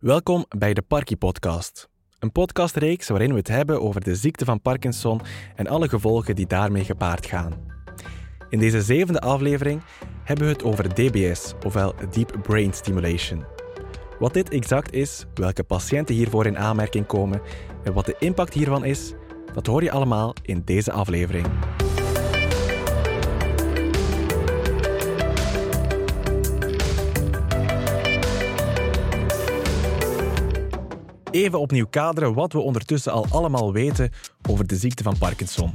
Welkom bij de Parky Podcast. Een podcastreeks waarin we het hebben over de ziekte van Parkinson en alle gevolgen die daarmee gepaard gaan. In deze zevende aflevering hebben we het over DBS, ofwel Deep Brain Stimulation. Wat dit exact is, welke patiënten hiervoor in aanmerking komen en wat de impact hiervan is, dat hoor je allemaal in deze aflevering. Even opnieuw kaderen wat we ondertussen al allemaal weten over de ziekte van Parkinson.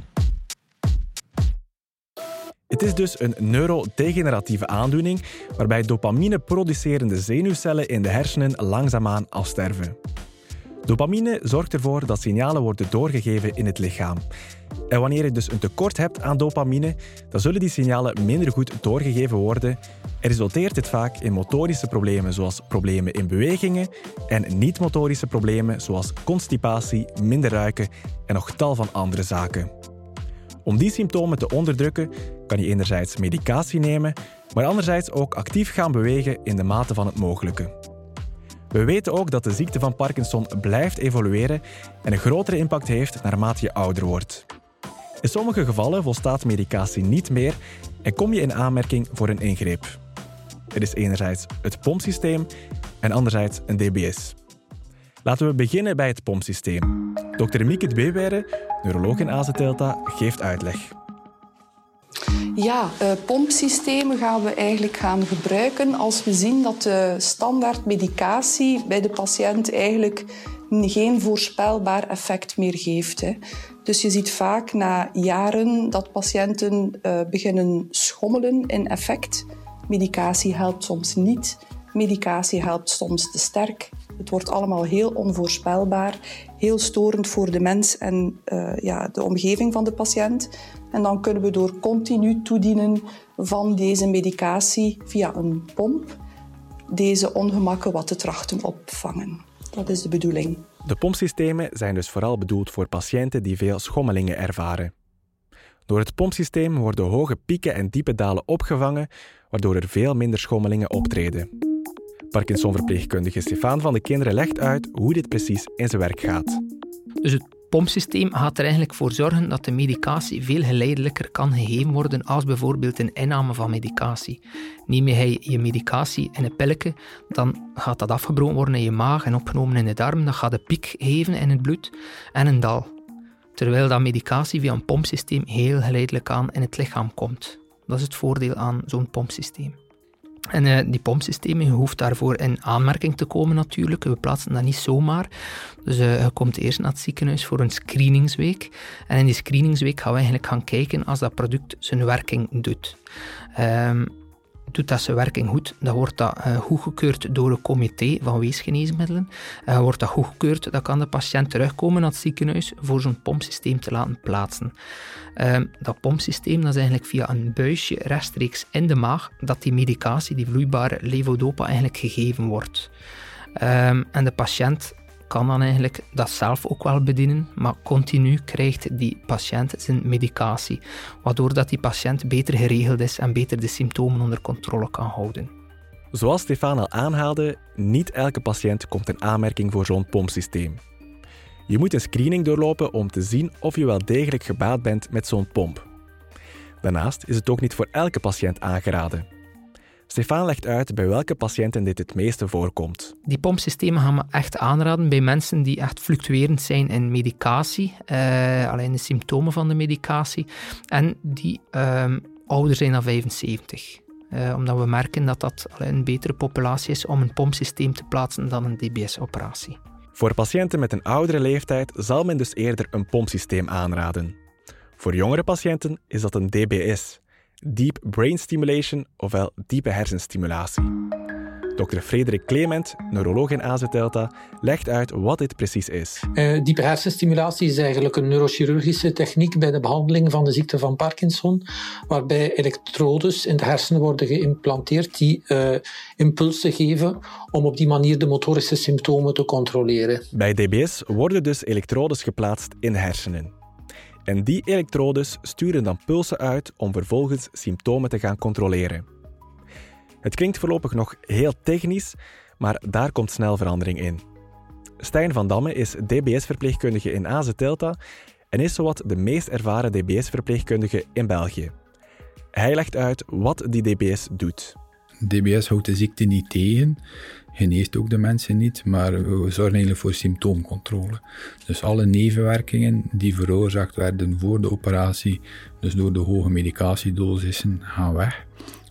Het is dus een neurodegeneratieve aandoening waarbij dopamine-producerende zenuwcellen in de hersenen langzaamaan afsterven. Dopamine zorgt ervoor dat signalen worden doorgegeven in het lichaam. En wanneer je dus een tekort hebt aan dopamine, dan zullen die signalen minder goed doorgegeven worden en resulteert dit vaak in motorische problemen zoals problemen in bewegingen en niet-motorische problemen zoals constipatie, minder ruiken en nog tal van andere zaken. Om die symptomen te onderdrukken kan je enerzijds medicatie nemen, maar anderzijds ook actief gaan bewegen in de mate van het mogelijke. We weten ook dat de ziekte van Parkinson blijft evolueren en een grotere impact heeft naarmate je ouder wordt. In sommige gevallen volstaat medicatie niet meer en kom je in aanmerking voor een ingreep. Er is enerzijds het pompsysteem en anderzijds een DBS. Laten we beginnen bij het pompsysteem. Dr. Mieke Dweewere, neuroloog in AZ Delta, geeft uitleg. Ja, uh, pompsystemen gaan we eigenlijk gaan gebruiken als we zien dat de standaard medicatie bij de patiënt eigenlijk geen voorspelbaar effect meer geeft. Dus je ziet vaak na jaren dat patiënten uh, beginnen schommelen in effect. Medicatie helpt soms niet. Medicatie helpt soms te sterk. Het wordt allemaal heel onvoorspelbaar, heel storend voor de mens en uh, ja, de omgeving van de patiënt. En dan kunnen we door continu toedienen van deze medicatie via een pomp deze ongemakken wat te trachten opvangen. Dat is de bedoeling. De pompsystemen zijn dus vooral bedoeld voor patiënten die veel schommelingen ervaren. Door het pompsysteem worden hoge pieken en diepe dalen opgevangen, waardoor er veel minder schommelingen optreden. Parkinson-verpleegkundige Stefan van de Kinderen legt uit hoe dit precies in zijn werk gaat. Dus het pompsysteem gaat er eigenlijk voor zorgen dat de medicatie veel geleidelijker kan gegeven worden als bijvoorbeeld een inname van medicatie. Neem je je medicatie in een pilletje, dan gaat dat afgebroken worden in je maag en opgenomen in de darm. Dat gaat een piek geven in het bloed en een dal. Terwijl dat medicatie via een pompsysteem heel geleidelijk aan in het lichaam komt. Dat is het voordeel aan zo'n pompsysteem. En uh, die pompsystemen, je hoeft daarvoor in aanmerking te komen natuurlijk. We plaatsen dat niet zomaar. Dus uh, je komt eerst naar het ziekenhuis voor een screeningsweek. En in die screeningsweek gaan we eigenlijk gaan kijken als dat product zijn werking doet. Um, doet dat zijn werking goed, dan wordt dat uh, goedgekeurd door een comité van weesgeneesmiddelen. Wordt dat goedgekeurd, dan kan de patiënt terugkomen naar het ziekenhuis voor zo'n pompsysteem te laten plaatsen. Uh, dat pompsysteem dat is eigenlijk via een buisje rechtstreeks in de maag dat die medicatie, die vloeibare levodopa, eigenlijk gegeven wordt. Ehm, en de patiënt kan dan eigenlijk dat zelf ook wel bedienen, maar continu krijgt die patiënt zijn medicatie, waardoor dat die patiënt beter geregeld is en beter de symptomen onder controle kan houden. Zoals Stefan al aanhaalde, niet elke patiënt komt in aanmerking voor zo'n pompsysteem. Je moet een screening doorlopen om te zien of je wel degelijk gebaat bent met zo'n pomp. Daarnaast is het ook niet voor elke patiënt aangeraden. Stefan legt uit bij welke patiënten dit het meeste voorkomt. Die pompsystemen gaan we echt aanraden bij mensen die echt fluctuerend zijn in medicatie, uh, alleen de symptomen van de medicatie, en die uh, ouder zijn dan 75. Uh, eh, omdat we merken dat dat een betere populatie is om een pompsysteem te plaatsen dan een DBS-operatie. Voor patiënten met een oudere leeftijd zal men dus eerder een pompsysteem aanraden. Voor jongere patiënten is dat een DBS, Deep Brain Stimulation, ofwel diepe hersenstimulatie. Dr. Frederik Clement, neuroloog in AZ Delta, legt uit wat dit precies is. Uh, diepe hersenstimulatie is eigenlijk een neurochirurgische techniek bij de behandeling van de ziekte van Parkinson, waarbij elektrodes in de hersenen worden geïmplanteerd die uh, impulsen geven om op die manier de motorische symptomen te controleren. Bij DBS worden dus elektrodes geplaatst in de hersenen. En die elektrodes sturen dan pulsen uit om vervolgens symptomen te gaan controleren. Het klinkt voorlopig nog heel technisch, maar daar komt snel verandering in. Stijn van Damme is DBS-verpleegkundige in AZ Delta en is zowat de meest ervaren DBS-verpleegkundige in België. Hij legt uit wat die DBS doet. DBS houdt de ziekte niet tegen, geneest ook de mensen niet, maar we zorgen eigenlijk voor symptoomcontrole. Dus alle nevenwerkingen die veroorzaakt werden voor de operatie, dus door de hoge medicatiedosissen, gaan weg.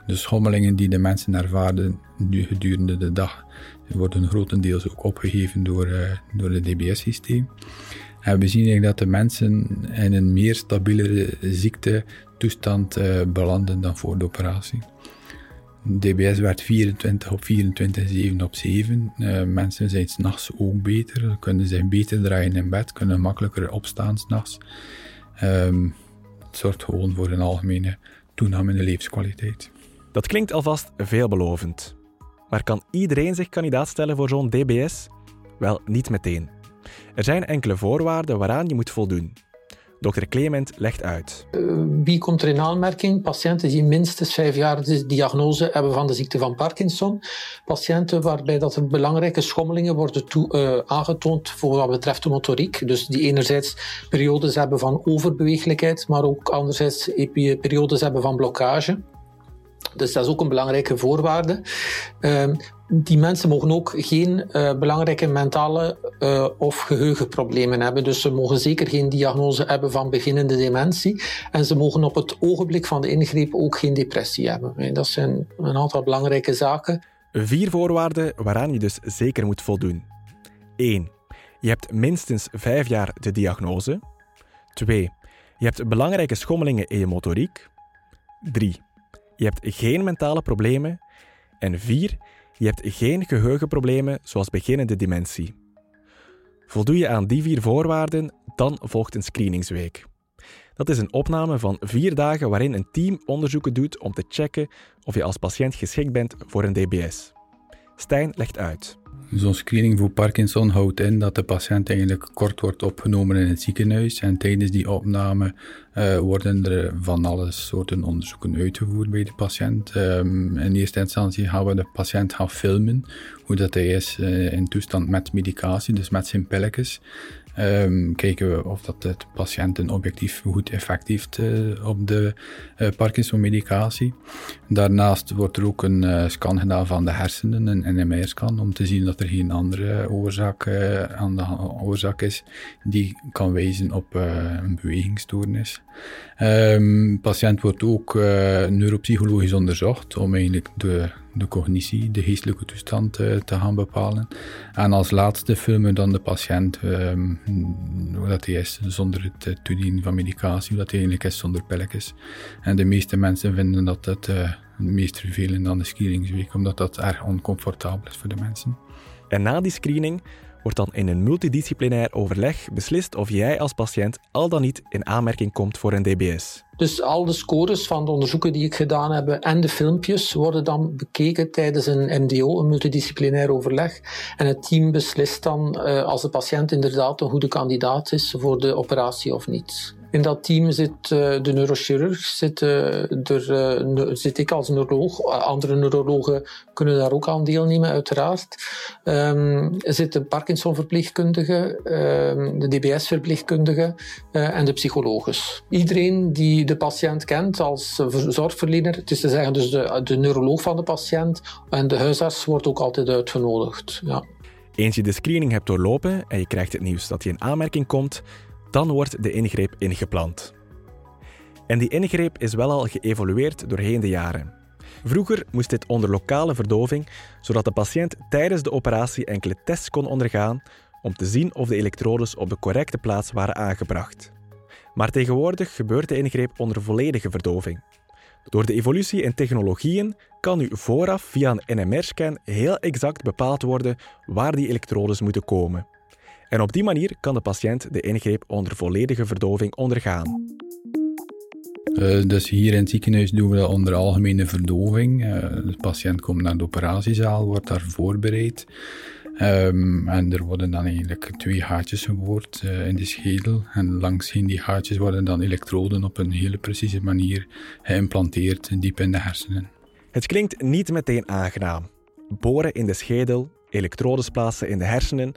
De schommelingen die de mensen ervaarden gedurende de dag, worden grotendeels ook opgegeven door, uh, door het DBS-systeem. En we zien dat de mensen in een meer stabielere ziektetoestand uh, belanden dan voor de operatie. DBS werd 24 op 24, 7 op 7. Uh, mensen zijn s'nachts ook beter, kunnen zich beter draaien in bed, kunnen makkelijker opstaan s'nachts. Um, het zorgt gewoon voor een algemene toename in de levenskwaliteit. Dat klinkt alvast veelbelovend. Maar kan iedereen zich kandidaat stellen voor zo'n DBS? Wel, niet meteen. Er zijn enkele voorwaarden waaraan je moet voldoen. Dr. Clement legt uit. Uh, wie komt er in aanmerking? Patiënten die minstens vijf jaar de diagnose hebben van de ziekte van Parkinson. Patiënten waarbij dat er belangrijke schommelingen worden uh, aangetoond voor wat betreft de motoriek. Dus die enerzijds periodes hebben van overbeweeglijkheid, maar ook anderzijds periodes hebben van blokkage. Dus dat is ook een belangrijke voorwaarde. Uh, die mensen mogen ook geen uh, belangrijke mentale uh, of geheugenproblemen hebben. Dus ze mogen zeker geen diagnose hebben van beginnende dementie. En ze mogen op het ogenblik van de ingreep ook geen depressie hebben. Dat zijn een aantal belangrijke zaken. Vier voorwaarden waaraan je dus zeker moet voldoen. 1. Je hebt minstens vijf jaar de diagnose. 2. Je hebt belangrijke schommelingen in je motoriek. 3. Je hebt geen mentale problemen. En 4. Je hebt geen geheugenproblemen zoals beginnende dementie. Voldoe je aan die vier voorwaarden, dan volgt een screeningsweek. Dat is een opname van vier dagen waarin een team onderzoeken doet om te checken of je als patiënt geschikt bent voor een DBS. Stijn legt uit. Zo'n screening voor Parkinson houdt in dat de patiënt eigenlijk kort wordt opgenomen in het ziekenhuis en tijdens die opname uh, worden er van alle soorten onderzoeken uitgevoerd bij de patiënt. Um, in eerste instantie gaan we de patiënt gaan filmen hoe dat hij is uh, in toestand met medicatie, dus met zijn pilletjes. Um, kijken we of dat de patiënt een objectief goed effect heeft uh, op de uh, Parkinson-medicatie. Daarnaast wordt er ook een uh, scan gedaan van de hersenen, een NMR-scan, om te zien dat er geen andere oorzaak aan de oorzaak is die kan wijzen op een bewegingsstoornis. Um, patiënt wordt ook neuropsychologisch onderzocht om eigenlijk de de cognitie, de geestelijke toestand uh, te gaan bepalen. En als laatste filmen we dan de patiënt um, hoe dat hij is zonder het uh, toedienen van medicatie, hoe dat hij eigenlijk is zonder pilletjes. En de meeste mensen vinden dat het meest vervelend aan de screeningsweek, omdat dat erg oncomfortabel is voor de mensen. En na die screening wordt dan in een multidisciplinair overleg beslist of jij als patiënt al dan niet in aanmerking komt voor een DBS. Dus al de scores van de onderzoeken die ik gedaan heb en de filmpjes worden dan bekeken tijdens een MDO, een multidisciplinair overleg. En het team beslist dan uh, als de patiënt inderdaad een goede kandidaat is voor de operatie of niet. In dat team zit uh, de neurochirurg, zit, uh, er, zit ik als neuroloog. Andere neurologen kunnen daar ook aan deelnemen, uiteraard. Um, er zit de Parkinson-verpleegkundige, um, de DBS-verpleegkundige en de psychologus. Iedereen die de patiënt kent als zorgverlener, het is te zeggen dus de, de neuroloog van de patiënt en de huisarts wordt ook altijd uitgenodigd. Ja. Eens je de screening hebt doorlopen en je krijgt het nieuws dat je in aanmerking komt, dan wordt de ingreep ingepland. En die ingreep is wel al geëvolueerd doorheen de jaren. Vroeger moest dit onder lokale verdoving, zodat de patiënt tijdens de operatie enkele tests kon ondergaan om te zien of de elektrodes op de correcte plaats waren aangebracht. Maar tegenwoordig gebeurt de ingreep onder volledige verdoving. Door de evolutie in technologieën kan nu vooraf via een NMR-scan heel exact bepaald worden waar die elektrodes moeten komen. En op die manier kan de patiënt de ingreep onder volledige verdoving ondergaan. Uh, dus hier in het ziekenhuis doen we dat onder algemene verdoving. Uh, de patiënt komt naar de operatiezaal, wordt daar voorbereid. Um, en er worden dan eigenlijk twee gaatjes geboord uh, in de schedel. En langs die gaatjes worden dan elektroden op een hele precieze manier geïmplanteerd diep in de hersenen. Het klinkt niet meteen aangenaam. boren in de schedel, elektrodes plaatsen in de hersenen.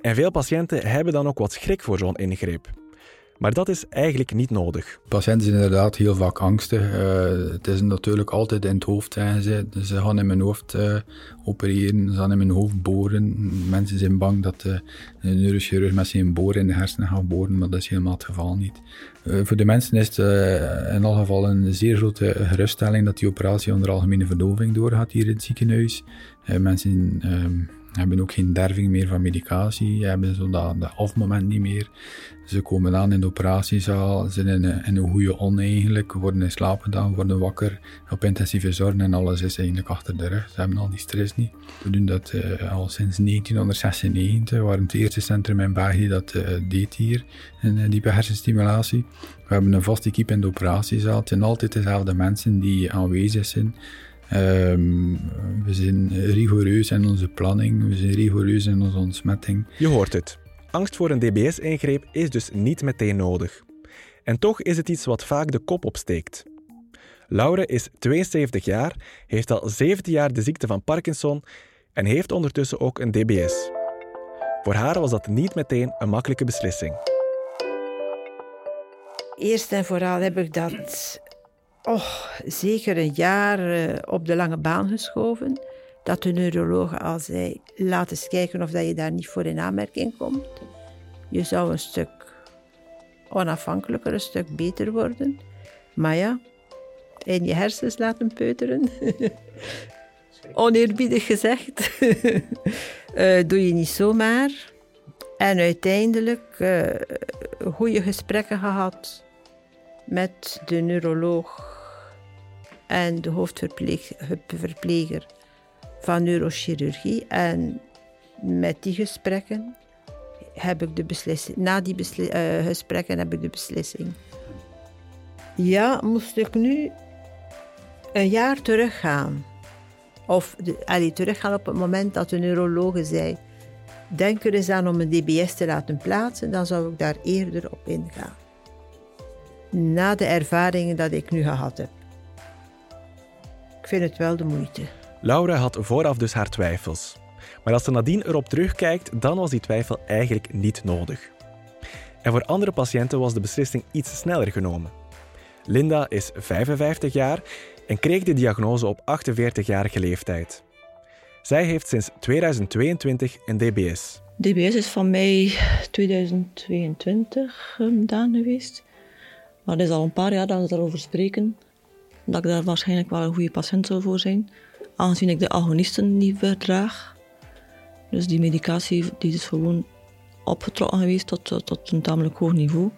En veel patiënten hebben dan ook wat schrik voor zo'n ingreep. Maar dat is eigenlijk niet nodig. Patiënten zijn inderdaad heel vaak angstig. Uh, het is natuurlijk altijd in het hoofd, zeggen ze. Ze gaan in mijn hoofd uh, opereren, ze gaan in mijn hoofd boren. Mensen zijn bang dat uh, een neurochirurg met zijn boren in de hersenen gaat boren, maar dat is helemaal het geval niet. voor de mensen is het in elk geval een zeer grote geruststelling dat die operatie onder algemene verdoving doorgaat hier in het ziekenhuis. mensen ehm, hebben ook geen derving meer van medicatie, hebben zo dat, dat afmoment niet meer. Ze komen aan in de operatiezaal, zijn in een, een goede on eigenlijk, worden in slaap gedaan, worden wakker op intensieve zorg en alles is eigenlijk achter de rug. Ze hebben al die stress niet. We doen dat uh, al sinds 1996, we waren het eerste centrum in België dat uh, deed hier, een diepe hersenstimulatie. We hebben een vaste equipe in de operatiezaal, het zijn altijd dezelfde mensen die aanwezig zijn. Um, we zijn rigoureus in onze planning, we zijn rigoureus in onze ontsmetting. Je hoort het. Angst voor een DBS-ingreep is dus niet meteen nodig. En toch is het iets wat vaak de kop opsteekt. Laure is 72 jaar, heeft al 17 jaar de ziekte van Parkinson en heeft ondertussen ook een DBS. Voor haar was dat niet meteen een makkelijke beslissing. Eerst en vooral heb ik dat oh, zeker een jaar eh, op de lange baan geschoven. Dat de neuroloog al zei, laat eens kijken of dat je daar niet voor in aanmerking komt. Je zou een stuk onafhankelijker, een stuk beter worden. Maar ja, in je hersens laten peuteren. Oneerbiedig gezegd. uh, doe je niet zomaar. En uiteindelijk uh, goede gesprekken gehad met de neuroloog en de hoofdverpleger van neurochirurgie. En met die gesprekken heb ik de beslissing, na die uh, gesprekken heb ik de beslissing. Ja, moest ik nu een jaar teruggaan. Of de, teruggaan op het moment dat de neurologe zei: Denk er eens aan om een DBS te laten plaatsen, dan zou ik daar eerder op ingaan. Na de ervaringen dat ik nu gehad heb. Ik vind het wel de moeite. Laura had vooraf dus haar twijfels. Maar als ze nadien erop terugkijkt, dan was die twijfel eigenlijk niet nodig. En voor andere patiënten was de beslissing iets sneller genomen. Linda is 55 jaar en kreeg de diagnose op 48-jarige leeftijd. Zij heeft sinds 2022 een DBS. DBS is van mei 2022 gedaan geweest. Maar het is al een paar jaar dat we daarover spreken. Dat ik daar waarschijnlijk wel een goede patiënt zou voor zijn. Aangezien ik de agonisten niet verdraag. Dus die medicatie die is gewoon opgetrokken geweest tot, tot een tamelijk hoog niveau.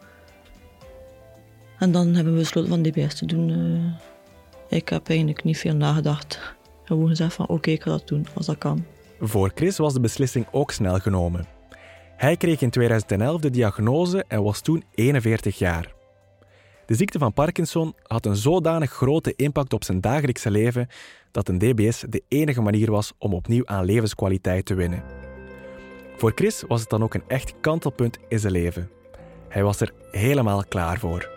En dan hebben we besloten van DBS te doen. Uh, ik heb eigenlijk niet veel nagedacht. Gewoon gezegd van oké, ik ga dat doen als dat kan. Voor Chris was de beslissing ook snel genomen. Hij kreeg in 2011 de diagnose en was toen 41 jaar. De ziekte van Parkinson had een zodanig grote impact op zijn dagelijkse leven dat een DBS de enige manier was om opnieuw aan levenskwaliteit te winnen. Voor Chris was het dan ook een echt kantelpunt in zijn leven. Hij was er helemaal klaar voor.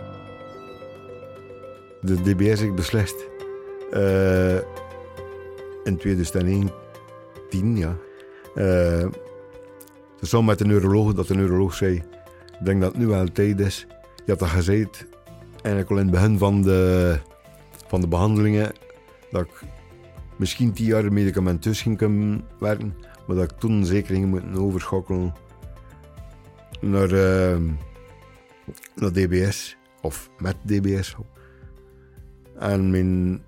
De DBS ik beslist uh, in 2010, ja. Uh, met de neuroloog, dat de neuroloog zei: Ik denk dat het nu wel tijd is. Je had dat gezegd, eigenlijk al in het begin van de, van de behandelingen, dat ik misschien tien jaar medicamenteus ging kunnen werken, maar dat ik toen zeker ging moeten overschakelen naar, uh, naar DBS, of met DBS. En mijn,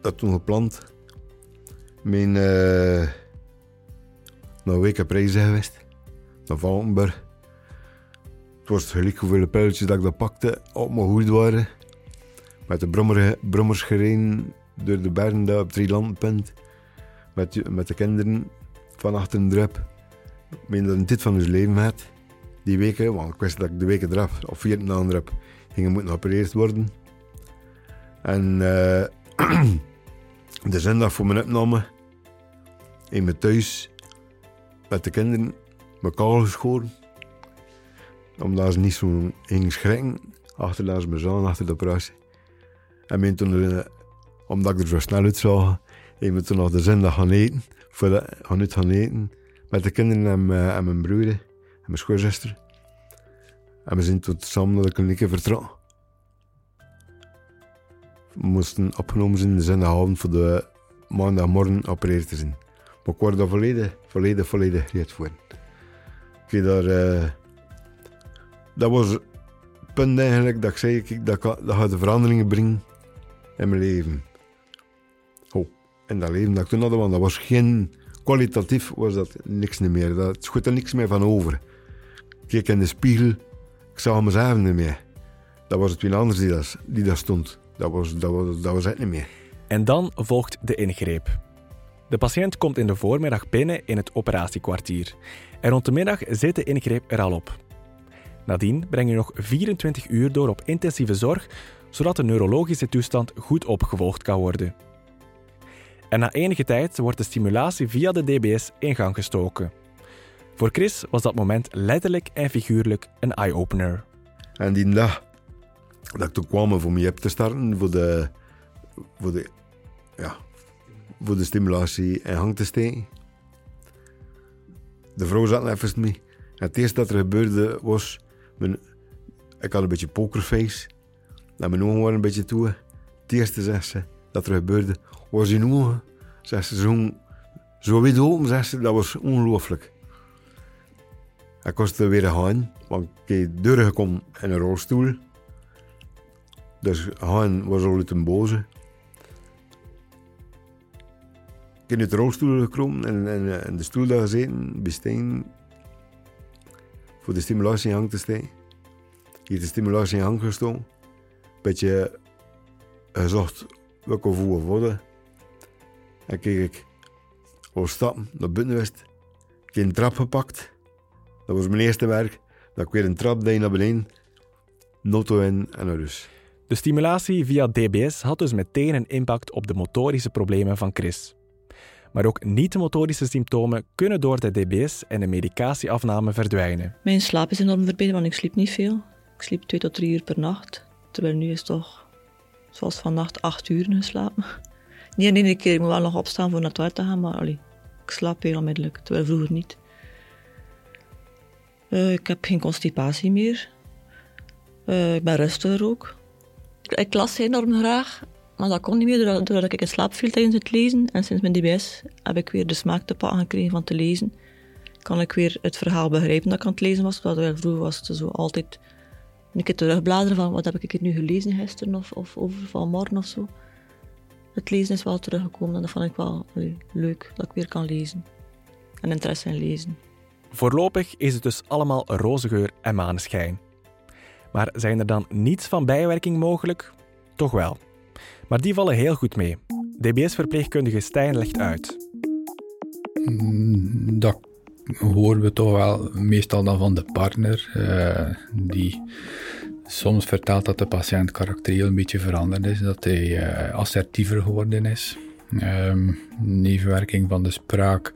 dat toen gepland. Mijn, uh, naar weken prijzen geweest, naar Valkenburg was gelijk hoeveel pijltjes dat ik pakte op mijn hoed waren. Met de brommer, brommers gereden door de bergen daar op Drielandenpunt. Met, met de kinderen van achter een drup. Ik meen dat dit van hun leven had. Die weken, want ik wist dat ik de weken eraf, of vier na een drup, gingen moeten geopereerd worden. En uh, de zondag voor mijn opname in mijn thuis met de kinderen mijn kaal geschoren omdat ze niet zo gingen schrikken achter dat me achter de operatie. En toen, uh, omdat ik er zo snel uitzag, Ik moet toen nog de zondag gaan eten. Voor de, gaan gaan eten. Met de kinderen en, mijn- broer. En mijn schoonzuster. En we zijn tot samen naar de kliniek vertrokken. We moesten opgenomen zijn de zondagavond voor de maandagmorgen opereerd te zijn. Maar ik word daar volledig, volledig, volledig gereed voor. Ik weet daar... eh, dat was het punt eigenlijk dat ik zei, dat, kan- dat gaat de veranderingen brengen in mijn leven. Oh, en dat leven dat ik toen had, dat was geen... Kwalitatief was dat niks meer. Dat schoot er niks meer van over. Ik keek in de spiegel, ik zag mezelf niet meer. Dat was het wie anders die dat, die dat stond. Dat was, dat, was, dat was het niet meer. En dan volgt de ingreep. De patiënt komt in de voormiddag binnen in het operatiekwartier. En rond de middag zit de ingreep er al op. Nadien breng je nog 24 uur door op intensieve zorg, zodat de neurologische toestand goed opgevolgd kan worden. En na enige tijd wordt de stimulatie via de DBS in gang gestoken. Voor Chris was dat moment letterlijk en figuurlijk een eye-opener. En die dag dat ik toen kwam om mij te starten, voor de, voor de, ja, voor de stimulatie in gang te steken. De vrouw zat even mee. Het eerste dat er gebeurde was, ik had een beetje pokerface. En mijn ogen waren een beetje toe. Het eerste, ze, dat er gebeurde, was in ogen. Zo, zo wit open, dat was ongelooflijk. Ik was er weer gaan, want ik heb doorgekomen in een rolstoel. Dus Han was al uit een boze. Ik ben uit de rolstoel gekomen en, en, de stoel daar gezeten, bij Steen, voor de stimulatie in gang te steken. Heb de stimulatie in gang gestoken. Een beetje gezocht welke voer worden. En keek ik al stappen naar buiten wist. Ik heb een trap gepakt. Dat was mijn eerste werk. Dat ik weer een trap deed naar beneden. Noto in en naar. De stimulatie via DBS had dus meteen een impact op de motorische problemen van Chris. Maar ook niet-motorische symptomen kunnen door de DBS en de medicatieafname verdwijnen. Mijn slaap is enorm verbeterd, want ik sliep niet veel. Ik sliep twee tot drie uur per nacht. Terwijl nu is toch, zoals vannacht, acht uur geslapen. Niet in één keer, ik moet wel nog opstaan voor naar het toilet te gaan, maar allee, ik slaap heel onmiddellijk, terwijl vroeger niet. Eh, ik heb geen constipatie meer. Eh, ik ben rustiger ook. Ik las enorm graag, maar dat kon niet meer doordat, ik in slaap viel tijdens het lezen. En sinds mijn DBS heb ik weer de smaak te pakken gekregen van te lezen. Kan ik weer het verhaal begrijpen dat ik aan het lezen was. Vroeger was het zo altijd een keer terugbladeren van wat heb ik het nu gelezen gisteren of, of over vanmorgen of zo. Het lezen is wel teruggekomen en dat vond ik wel leuk dat ik weer kan lezen. En interesse in lezen. Voorlopig is het dus allemaal roze geur en maneschijn. Maar zijn er dan niets van bijwerking mogelijk? Toch wel. Maar die vallen heel goed mee. DBS-verpleegkundige Stijn legt uit. Mm, Dat horen we toch wel meestal dan van de partner, eh, die soms vertelt dat de patiënt karakterieel een beetje veranderd is, dat hij eh, assertiever geworden is. Ehm, nevenwerking van de spraak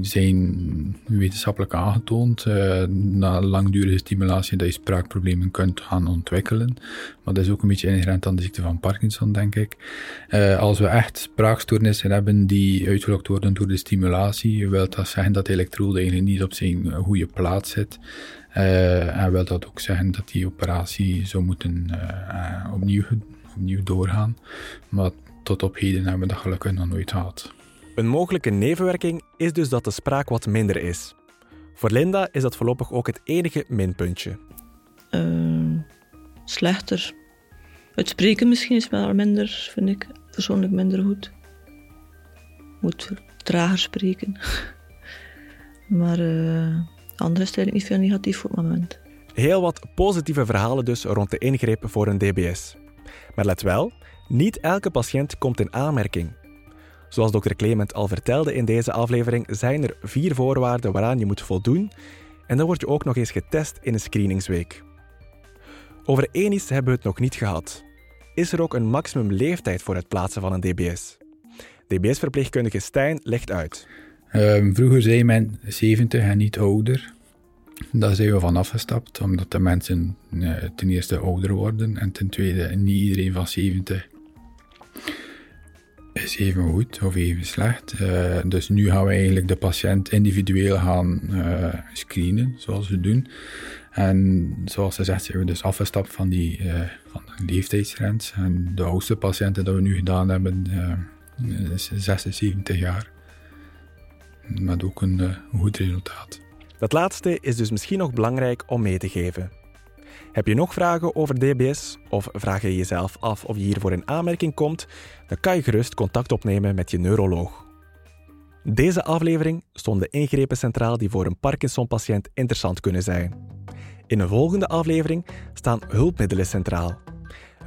zijn wetenschappelijk aangetoond eh, na langdurige stimulatie dat je spraakproblemen kunt gaan ontwikkelen. Maar dat is ook een beetje inherent aan de ziekte van Parkinson, denk ik. Eh, als we echt spraakstoornissen hebben die uitgelokt worden door de stimulatie, wil dat zeggen dat de elektrode eigenlijk niet op zijn goede plaats zit. Eh, en wil dat ook zeggen dat die operatie zou moeten opnieuw, opnieuw doorgaan. Maar tot op heden hebben we dat gelukkig nog nooit gehad. Een mogelijke nevenwerking is dus dat de spraak wat minder is. Voor Linda is dat voorlopig ook het enige minpuntje. Eh, slechter. Het spreken misschien is wel minder, vind ik persoonlijk minder goed. Moet trager spreken. maar eh anders is eigenlijk niet veel negatief voor het moment. Heel wat positieve verhalen dus rond de ingreep voor een DBS. Maar let wel, niet elke patiënt komt in aanmerking. Zoals dokter Clement al vertelde in deze aflevering, zijn er vier voorwaarden waaraan je moet voldoen en dan word je ook nog eens getest in een screeningsweek. Over één iets hebben we het nog niet gehad. Is er ook een maximum leeftijd voor het plaatsen van een DBS? DBS-verpleegkundige Stijn legt uit. Ehm, vroeger zei men 70 en niet ouder. Daar zijn we van afgestapt, omdat de mensen eh, ten eerste ouder worden en ten tweede niet iedereen van 70 is even goed of even slecht. Uh, dus nu gaan we eigenlijk de patiënt individueel gaan uh, screenen, zoals we doen. En zoals ze zegt, zijn we dus afgestapt van die uh, van de leeftijdsgrens. En de oudste patiënten dat we nu gedaan hebben, is 76 jaar. Met ook een goed resultaat. Dat laatste is dus misschien nog belangrijk om mee te geven. Heb je nog vragen over DBS of vraag je jezelf af of je hiervoor in aanmerking komt, dan kan je gerust contact opnemen met je neuroloog. Deze aflevering stond de ingrepen centraal die voor een Parkinson-patiënt interessant kunnen zijn. In een volgende aflevering staan hulpmiddelen centraal.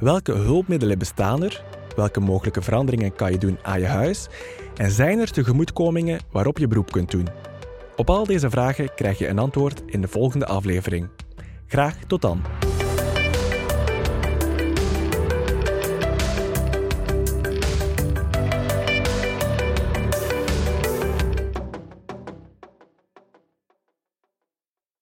Welke hulpmiddelen bestaan er? Welke mogelijke veranderingen kan je doen aan je huis? En zijn er tegemoetkomingen waarop je beroep kunt doen? Op al deze vragen krijg je een antwoord in de volgende aflevering. Graag tot dan.